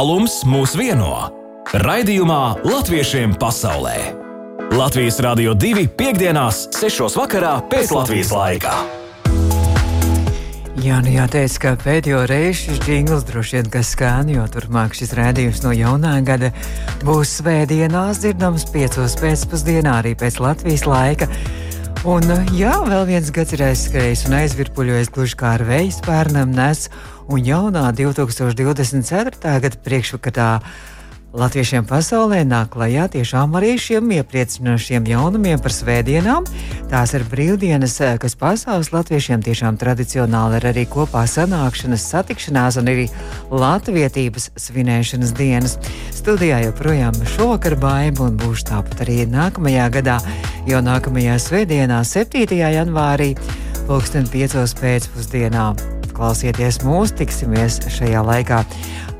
Tālums mūs vieno. Raidījumā Latviešiem pasaulē. Latvijas Rādio 2.5.6. vakarā pēc Latvijas laika. Jā, nu jāteic, ka pēdējo reizi šis jingls droši vien skan, jo turpmāk šis rādījums no jaunā gada būs svētdienās dzirdams piecos pēcpusdienā arī pēc Latvijas laika. Un, jā, vēl viens gads ir aizskrējis un aizvirpuļojis gluži kā ar vēju spērnam nes, un jaunā 2024. gada priekšvakarā Latviešiem pasaulē nāk klajā tiešām arī šiem iepriecinošiem jaunumiem par svētdienām. Tās ir brīvdienas, eh, kas pasaules latviešiem tiešām tradicionāli ir arī kopā sanākšanas, satikšanās un arī latvietības svinēšanas dienas. Studijā joprojām šovakar baiba un būs tāpat arī nākamajā gadā, jo nākamajā svētdienā, 7. janvārī, pulksten 5. pēcpusdienā. Klausieties mūs, tiksimies šajā laikā.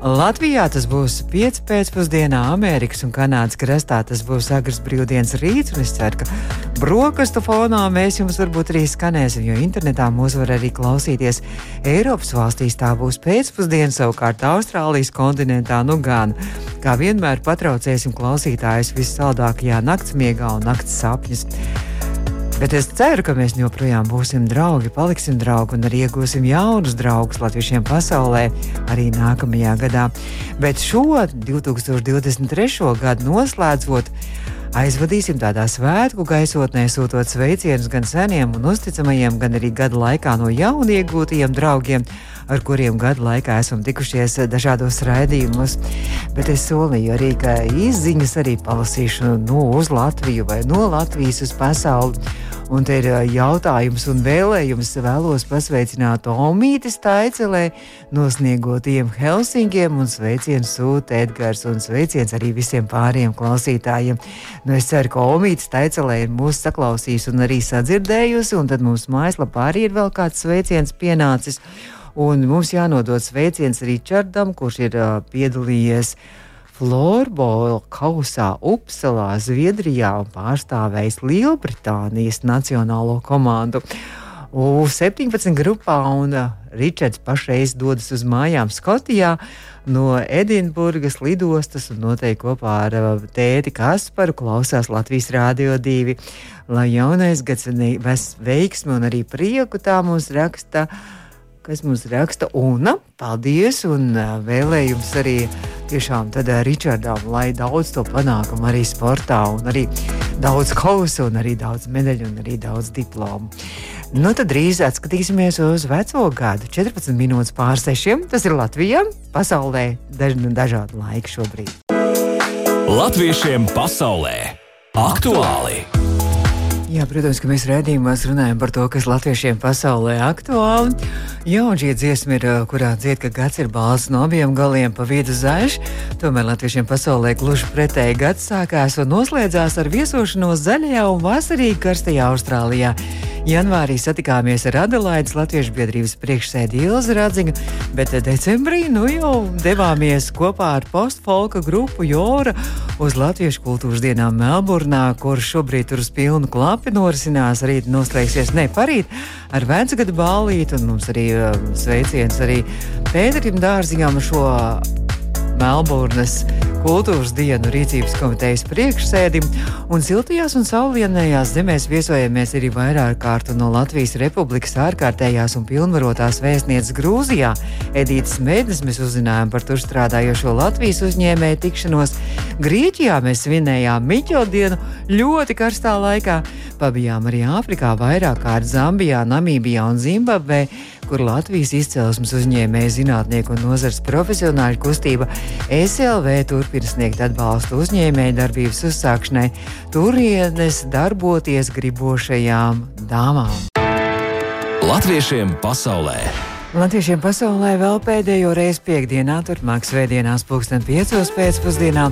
Latvijā tas būs 5 pēcpusdienā, Amerikas un Kanādas krastā tas būs agrs brīvdienas rīts, un es ceru, ka brokastu fonā mēs jums varbūt arī skanēsim, jo internetā mūs var arī klausīties. Eiropas valstīs tā būs pēcpusdiena, savukārt Austrālijas kontinentā nu gan. Kā vienmēr patraucēsim klausītājus vissaldākajā naktsmiegā un nakts sapņus. Bet es ceru, ka mēs joprojām būsim draugi, paliksim draugi un arī iegūsim jaunus draugus latviešiem pasaulē arī nākamajā gadā. Bet šo 2023. gadu noslēdzot, aizvadīsim tādā svētku gaisotnē, sūtot sveicienus gan seniem un uzticamajiem, gan arī gada laikā no jaunu iegūtajiem draugiem ar kuriem gadu laikā esam tikušies dažādos raidījumos. Bet es solīju arī, ka izziņas arī palasīšu no uz Latviju vai no Latvijas uz pasauli. Un te ir jautājums un vēlējums. Vēlos pasveicināt Omītis Taicelē, nosniegotiem Helsinkiem, un sveiciens sūta Edgars, un sveiciens arī visiem pāriem klausītājiem. Nu, es ceru, ka Omītis Taicelē ir mūsu saklausījis un arī sadzirdējusi, un tad mūsu mājaslapā arī ir vēl kāds sveiciens pienācis. Un mums jānodod sveiciens Ričardam, kurš ir uh, piedalījies uh, florbola kausā Upsalā, Zviedrijā un pārstāvējis Lielbritānijas nacionālo komandu. U17 grupā un uh, Ričards pašreiz dodas uz mājām Skotijā no Edinburgas lidostas un noteikti kopā ar uh, tēti Kasparu klausās Latvijas Rādio 2. Lai jaunais gads veiksmi un arī prieku tā mums raksta kas mums raksta UNA. Paldies! Un vēlējums arī tiešām tad Ričardam, lai daudz to panākumu arī sportā, un arī daudz kausa, un arī daudz medaļu, un arī daudz diplomu. Nu, tad drīz atskatīsimies uz veco gadu, 14 minūtes pār sešiem. Tas ir Latvijā, pasaulē daž, dažādi laiki šobrīd. Latviešiem pasaulē aktuāli! aktuāli. Jā, protams, ka mēs redzējumos runājam par to, kas latviešiem pasaulē aktuāli. Jā, un šī dziesma ir, kurā dzied, ka gads ir balsts no abiem galiem pa vidu zaļš. Tomēr latviešiem pasaulē gluži pretēji gads sākās un noslēdzās ar viesošanos zaļajā un vasarīgi karstajā Austrālijā. Janvārī satikāmies ar Adelaides Latviešu biedrības priekšsēdi Ilzi Radziņu, bet decembrī nu jau devāmies kopā ar postfolka grupu Jora uz Latviešu kultūras dienām Melburnā, kur šobrīd tur uz pilnu klapi norisinās. Rīt noslēgsies ne parīt ar vecgadu ballīti, un mums arī um, sveiciens arī Pēterim Dārziņam šo Melburnas kultūras dienu rīcības komitejas priekšsēdim, un siltajās un saulainējās zemēs viesojamies arī vairāk kārtu no Latvijas Republikas ārkārtējās un pilnvarotās vēstnieces Grūzijā. Edītas Mēdnes mēs uzzinājām par tur strādājošo Latvijas uzņēmēju tikšanos. Grieķijā mēs svinējām Miķeldienu ļoti karstā laikā. Pabijām arī Āfrikā vairāk kārt Zambijā, Namībijā un Zimbabvē kur Latvijas izcelsmes uzņēmēja zinātnieku un nozars profesionāļu kustība SLV turpina sniegt atbalstu uzņēmēju darbības uzsākšanai turienes darboties gribošajām dāmām. Latviešiem pasaulē! Latviešiem pasaulē vēl pēdējo reizi piekdienā, turpmāk svētdienās, pulksten piecos pēcpusdienā.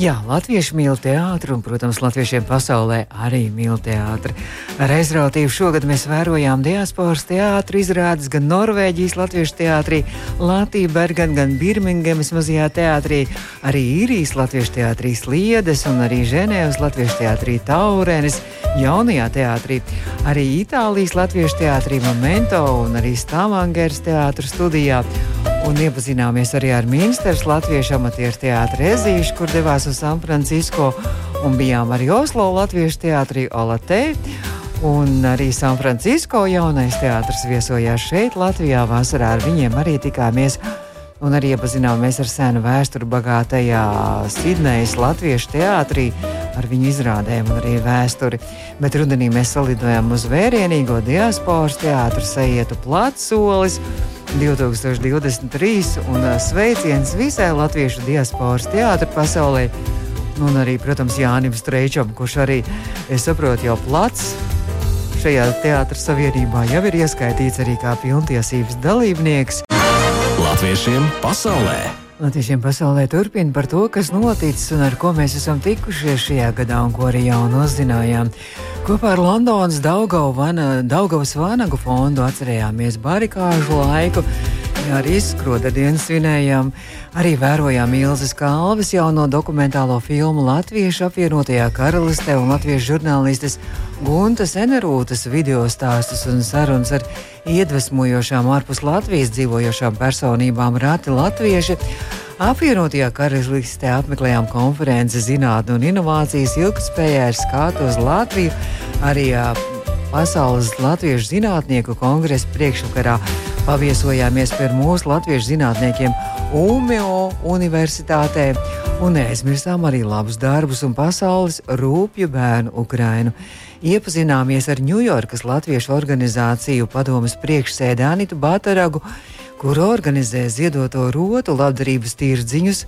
Jā, latvieši mīl teātri, un, protams, latviešiem pasaulē arī mīl teātri. Ar aizrautību šogad mēs vērojām diasporas teātri izrādes gan Norvēģijas latviešu teātrī, Latvijas Bergen, gan Birmingemas mazajā teātrī, arī īrijas latviešu teātrī Sliedes un arī Ženēvas latviešu teātrī Taurenis, jaunajā teātrī, arī Itālijas latviešu teātrī Momento un arī Stavangers Latvijas teātras studijā. Un iepazināmies arī ar Minsteras latviešu amatieru teātru Ezīšu, kur devās uz San Francisco. Un bijām arī Oslo latviešu teātrī Olatē. Un arī San Francisco jaunais teātris viesojās šeit, Latvijā. Vasarā ar viņiem arī tikāmies un arī iepazināmies ar senu vēsturi bagātajā Sidnejas Latviešu teātrī ar viņu izrādēm un arī vēsturi. Bet rudenī mēs salidojām uz vērienīgo diasporas teātru sajietu platsolis. 2023 un sveiciens visai latviešu diasporas teātrim pasaulē. Un arī, protams, Jānis Streičam, kurš arī, es saprotu, jau plats šajā teātras savienībā jau ir ieskaitīts arī kā pilntiesības dalībnieks. Latviešiem pasaulē! Latviešiem pasaulē turpina par to, kas noticis un ar ko mēs esam tikušies šajā gadā un ko arī jau uzzinājām. Kopā ar Londonas Daugavas Vanagu fondu atcerējāmies barikāžu laiku, arī izskroda dienu svinējām. Arī vērojām Ilzas Kalvis jauno dokumentālo filmu Latviešu apvienotajā karalistē un latviešu žurnālistes Guntas Enerūtas video stāstus un sarunas ar iedvesmojošām ārpus Latvijas dzīvojošām personībām Rati Latvieši. Apvienotajā karalistē apmeklējām konferenci Zinātne un inovācijas ilgspējā ar skatu uz Latviju. Arī Pasaules Latviešu zinātnieku kongresa priekšvakarā paviesojāmies pie mūsu latviešu zinātniekiem UMO Universitātē un neaizmirsām arī labus darbus un pasaules rūpju bērnu Ukrainu. Iepazināmies ar Ņujorkas Latviešu organizāciju padomas priekšsēdē Anitu Bataragu, kur organizē ziedoto rotu labdarības tīrdziņus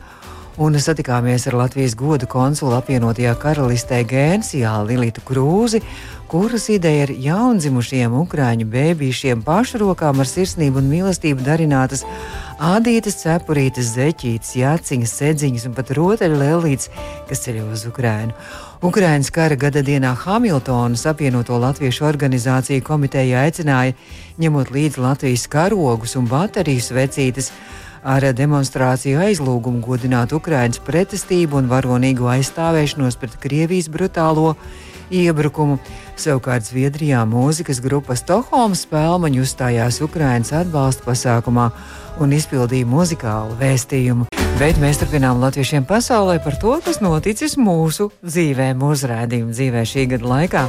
un satikāmies ar Latvijas godu konsulu apvienotajā karalistē Gēnsijā Lilitu Krūzi, kuras ideja ir jaundzimušiem ukrāņu bērniem pašrokām ar sirsnību un mīlestību darinātas ādītas, cepurītes, zeķītes, jāciņas, sēdziņas un pat rotaļu lēlītes, kas ceļo uz Ukrajinu. Ukraiņas kara gada dienā Hamiltonas apvienoto latviešu organizāciju komiteja aicināja, ņemot līdzi Latvijas karogus un baterijas vecītes, ar demonstrāciju aizlūgumu godināt Ukraiņas pretestību un varonīgo aizstāvēšanos pret Krievijas brutālo iebrukumu. Savukārt Zviedrijā mūzikas grupa Stokholmas spēlmaņi uzstājās Ukraiņas atbalsta pasākumā un izpildīja muzikālu vēstījumu. Bet mēs turpinām latviešiem pasaulē par to, kas noticis mūsu dzīvē, mūsu rādījuma dzīvē šī gada laikā.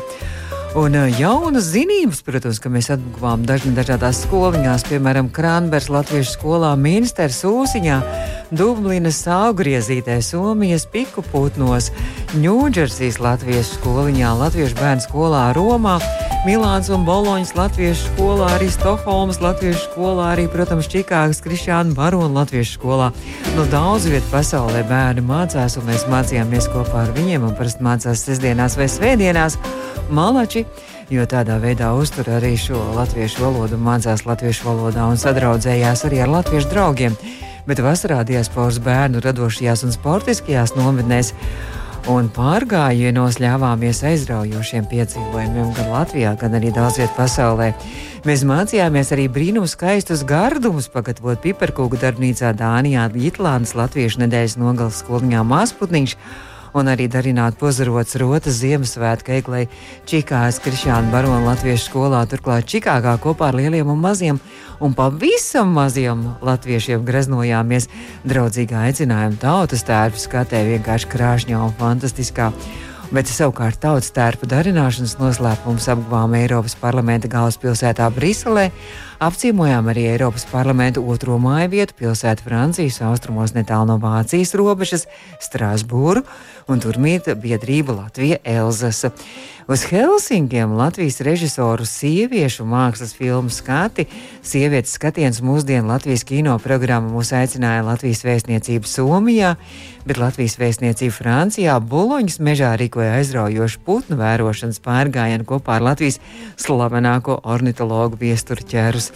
Un jaunas zinības, protams, ka mēs atguvām dažni dažādās skoliņās, piemēram, Kranbers Latviešu skolā, Minsters Ūsiņā, Dublinas augriezītē, Somijas piku putnos, Ņūdžersijas Latviešu skoliņā, Latviešu bērnu skolā Romā, Milāns un Boloņas Latviešu skolā, arī Stokholmas Latviešu skolā, arī, protams, Čikāgas Krišāna Barona Latviešu skolā. No nu, daudz vietu pasaulē bērni mācās, un mēs mācījāmies kopā ar viņiem, un parasti mācās sestdienās vai svētdienās malači, jo tādā veidā uztur arī šo latviešu valodu, mācās latviešu valodā un sadraudzējās arī ar latviešu draugiem. Bet vasarā diasporas bērnu radošajās un sportiskajās nometnēs un pārgājienos ļāvāmies aizraujošiem piedzīvojumiem gan Latvijā, gan arī daudz vietā pasaulē. Mēs mācījāmies arī brīnumu skaistus gardumus, pagatavot piparkūku darbnīcā Dānijā, Litlānas Latviešu nedēļas nogalas skoliņā Māsputniņš un arī darināt pozarots rotas Ziemassvētku eglei Čikāgas Krišāna Barona Latviešu skolā, turklāt Čikāgā kopā ar lieliem un maziem un pavisam maziem latviešiem greznojāmies draudzīgā aicinājuma tautas tērpu skatē vienkārši krāšņā un fantastiskā. Bet savukārt tautas tērpu darināšanas noslēpums apguvām Eiropas parlamenta galvaspilsētā Briselē, apciemojām arī Eiropas parlamenta otro māju vietu pilsētu Francijas austrumos netālu no Vācijas robežas Strasbūru un tur mīta biedrība Latvija Elzasa. Uz Helsinkiem Latvijas režisoru sieviešu mākslas filmu skati, sievietes skatiens mūsdienu Latvijas kino programma mūs aicināja Latvijas vēstniecību Somijā, bet Latvijas vēstniecība Francijā Buloņas mežā rīkoja aizraujošu putnu vērošanas pārgājienu kopā ar Latvijas slavenāko ornitologu viesturu ķērus.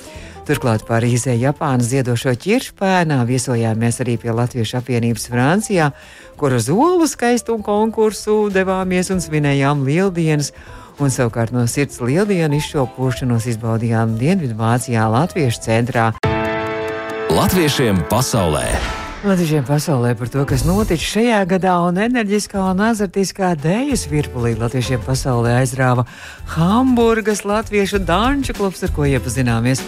Turklāt Parīzē, Japānas ziedošo ķiršu pēnā viesojāmies arī pie Latviešu apvienības Francijā, kur uz olu skaistumu konkursu devāmies un svinējām lieldienas. Un savukārt no sirds lieldienu izšķopūšanos izbaudījām Dienvidvācijā Latviešu centrā. Latviešiem pasaulē! Latviešiem pasaulē par to, kas noticis šajā gadā, un enerģiskā un azartiskā dēļas virpulī Latviešiem pasaulē aizrāva Hamburgas Latviešu danču klubs, ar ko iepazināmies.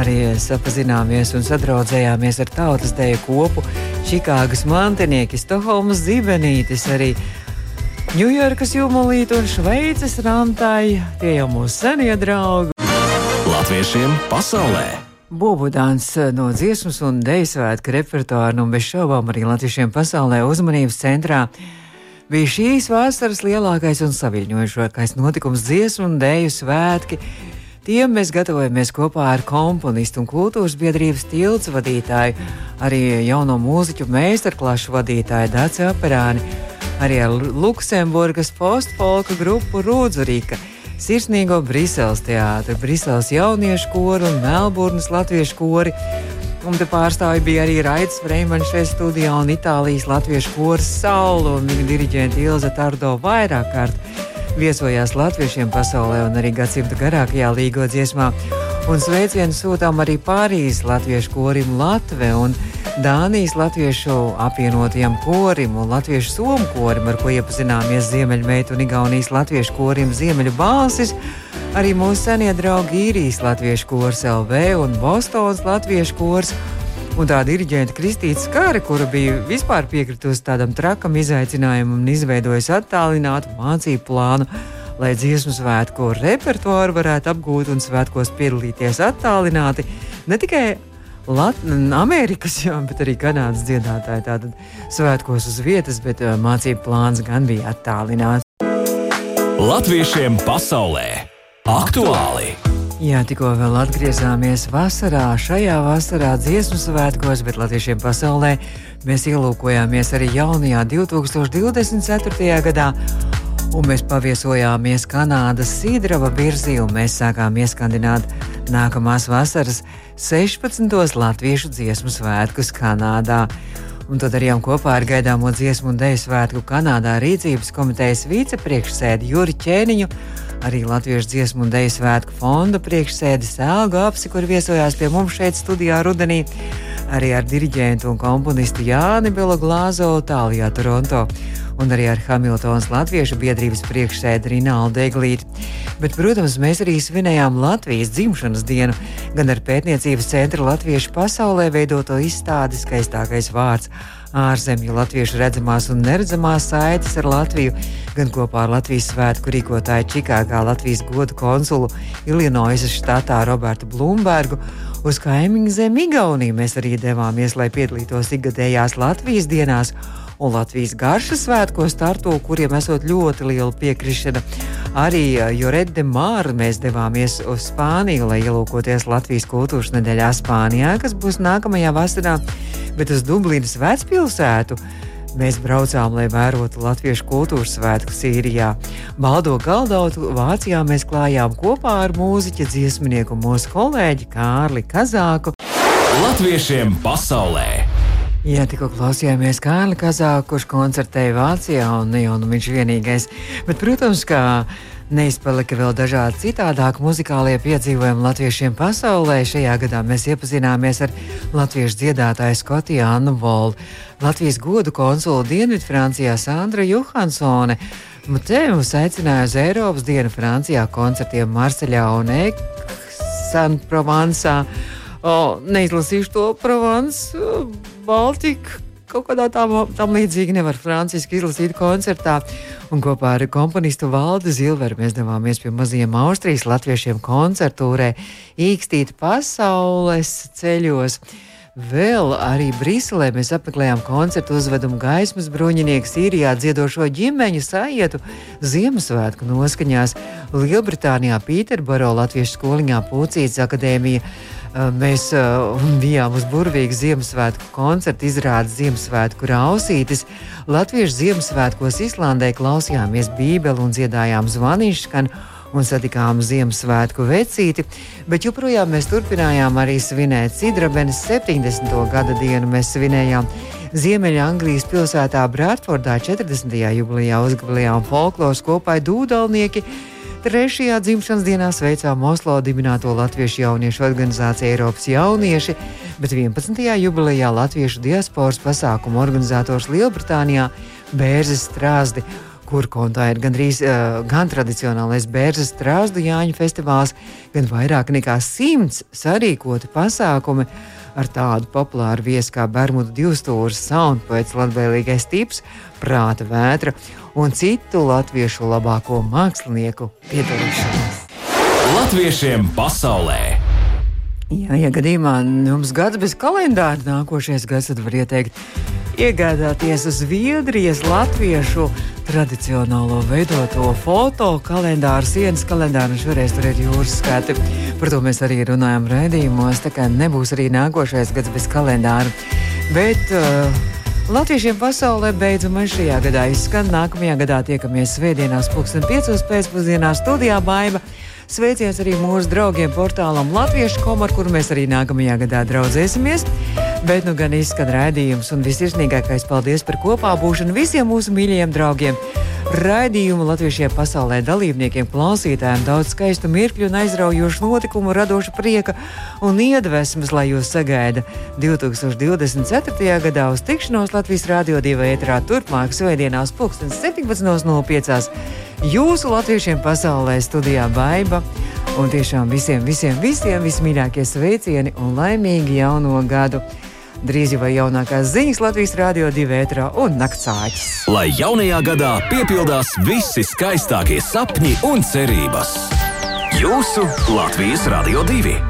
arī sapazināmies un sadraudzējāmies ar tautas deju kopu Čikāgas mantinieki Stokholmas zibenītis, arī Ņujorkas jūmolīti un Šveices rantāji. Tie jau mūsu senie draugi. Latviešiem pasaulē! Bobudāns no dziesmas un dēļu svētku repertuāra, un bez šaubām arī latviešiem pasaulē uzmanības centrā bija šīs vasaras lielākais un saviņojošākais notikums dziesmu un dēļu svētki. Tiem mēs gatavojamies kopā ar komponistu un kultūras biedrības tilts vadītāju, arī jauno mūziķu meistarklašu vadītāju Dāci Operāni arī ar Luksemburgas postfolka grupu Rūdzurīka. Sirsnīgo Briseles teātri, Briseles jauniešu kori un Melburnas latviešu kori. Un te pārstāvji bija arī Raits Freimans šeit studijā un Itālijas latviešu koris Saulu un viņa diriģenta Ilza Tardo vairāk kārt viesojās latviešiem pasaulē un arī gadsimta garākajā līgo dziesmā. Un sveicienu sūtām arī Pārijas latviešu korim Latve un Dānijas latviešu apvienotajam korim un latviešu somu korim, ar ko iepazināmies Ziemeļmeitu un Igaunijas latviešu korim Ziemeļu balsis, arī mūsu senie draugi īrijas latviešu kors LV un Bostonas latviešu kors. Un tā diriģenta Kristīna Skara, kura bija vispār piekritusi tādam trakam izaicinājumam un izveidojusi attālinātu mācību plānu, lai dziesmu svētku repertuāru varētu apgūt un svētkos piedalīties attālināti ne tikai Lat Amerikas, jā, bet arī Kanādas dziedātāji. Tātad svētkos uz vietas, bet mācību plāns gan bija attālināts. Latviešiem pasaulē aktuāli! Jā, tikko vēl atgriezāmies vasarā, šajā vasarā dziesmu svētkos, bet latviešiem pasaulē mēs ielūkojāmies arī jaunajā 2024. gadā. Un mēs paviesojāmies Kanādas Sīdrava virzī, un mēs sākām ieskandināt nākamās vasaras 16. latviešu dziesmu svētkus Kanādā. Un tad arī kopā ar gaidāmo dziesmu un dēļu svētku Kanādā rīcības komitejas vicepriekšsēdi Juri Čēniņu, arī Latviešu dziesmu un dēļu svētku fonda priekšsēdi Sēlga Apsi, kur viesojās pie mums šeit studijā rudenī, arī ar diriģentu un komponistu Jāni Belo Glāzo Tālijā, Toronto un arī ar Hamiltonas Latviešu biedrības priekšsēdi Rinaldu Eglīti. Bet, protams, mēs arī svinējām Latvijas dzimšanas dienu, gan ar pētniecības centra Latviešu pasaulē veidoto izstādi skaistākais vārds ārzemju latviešu redzamās un neredzamās saites ar Latviju, gan kopā ar Latvijas svētku rīkotāju Čikāgā Latvijas godu konsulu Ilinoisas štatā Robertu Blūmbergu. Uz kaimiņu zemi Igauniju mēs arī devāmies, lai piedalītos ikgadējās Latvijas dienās un Latvijas garšas svētkos starto, kuriem esot ļoti liela piekrišana. Arī Jorede Māra mēs devāmies uz Spāniju, lai ielūkoties Latvijas kultūras nedēļā Spānijā, kas būs nākamajā vasarā, bet uz Dublīnas vecpilsētu. Mēs braucām, lai vērotu latviešu kultūras svētku Sīrijā. Baldo galdautu Vācijā mēs klājām kopā ar mūziķa dziesminieku mūsu kolēģi Kārli Kazāku. Latviešiem pasaulē! Jā, tikko klausījāmies Kārli Kazāku, kurš koncertēja Vācijā, un ne jau nu viņš vienīgais. Bet, protams, ka neizpalika vēl dažādi citādāki muzikālie piedzīvojumi latviešiem pasaulē. Šajā gadā mēs iepazināmies ar latviešu dziedātāju Skotiju Annu Volu, Latvijas godu konsulu Dienvidfrancijā Sandra Johansone. Te mums aicināja uz Eiropas dienu Francijā koncertiem Marseļā un Aix-en-Provencā. O, neizlasīšu to Provence, Baltiku. Kaut kādā tam, tam līdzīgi nevar franciski izlasīt koncertā. Un kopā ar komponistu Valdu Zilveru mēs devāmies pie mazajiem Austrijas latviešiem koncertūrē, īkstīt pasaules ceļos. Vēl arī Briselē mēs apmeklējām koncertu uzvedumu gaismas bruņinieks Sīrijā dziedošo ģimeņu sajietu Ziemassvētku noskaņās. Lielbritānijā Pīterboro Latviešu skoliņā Pūcītas akadēmija Mēs bijām uz burvīgu Ziemassvētku koncertu, izrādes Ziemassvētku rausītes. Latviešu Ziemassvētkos Islandē klausījāmies Bībeli un dziedājām zvanišanu un satikām Ziemassvētku vecīti, bet joprojām mēs turpinājām arī svinēt Sidrabenes 70. gada dienu. Mēs svinējām Ziemeļanglijas pilsētā Bradfordā 40. jubilejā uzgavilējām folkloras kopai dūdalnieki. Trešajā dzimšanas dienā sveicām Oslo dibināto latviešu jauniešu organizāciju Eiropas jaunieši, bet 11. jubilejā latviešu diasporas pasākumu organizators Lielbritānijā Bērzes Strāzdi kur kontā ir gandrīz uh, gan tradicionālais bērnas strāzdu Jāņu festivāls, gan vairāk nekā simts sarīkoti pasākumi ar tādu populāru viesu kā Bermudu divstūris, soundpoets, latvēlīgais tips, prāta vētra un citu latviešu labāko mākslinieku piedalīšanos. Latviešiem pasaulē! Jā, ja gadījumā jums gads bez kalendāra nākošais gads, tad var ieteikt iegādāties Zviedrijas latviešu tradicionālo veidoto foto kalendāru, sienas kalendāru, un šoreiz tur ir jūras skati. Par to mēs arī runājam raidījumos, tā kā nebūs arī nākošais gads bez kalendāra. Bet uh, Latviešiem pasaulē beidzamais šajā gadā izskan. Nākamajā gadā tiekamies svētdienās, pulksten 5. pēcpusdienā studijā Baiva. Sveiciens arī mūsu draugiem portālam Latviešu komu, ar kuru mēs arī nākamajā gadā draudzēsimies. Bet nu gan izskan rādījums un visirsnīgākais paldies par kopā būšanu visiem mūsu mīļajiem draugiem. Raidījumu latviešiem pasaulē dalībniekiem, klausītājiem daudz skaistu mirkļu un aizraujošu notikumu, radošu prieka un iedvesmas, lai jūs sagaida 2024. gadā uz tikšanos Latvijas Rādio 2 ētrā turpmāk svētdienās 17.05. Jūsu latviešiem pasaulē studijā Baiba. Un tiešām visiem, visiem, visiem vismīļākie sveicieni un laimīgi jauno gadu! Drīz jau jaunākās ziņas Latvijas Rādio 2 ētrā un naktsāķis. Lai jaunajā gadā piepildās visi skaistākie sapņi un cerības. Jūsu Latvijas Rādio 2!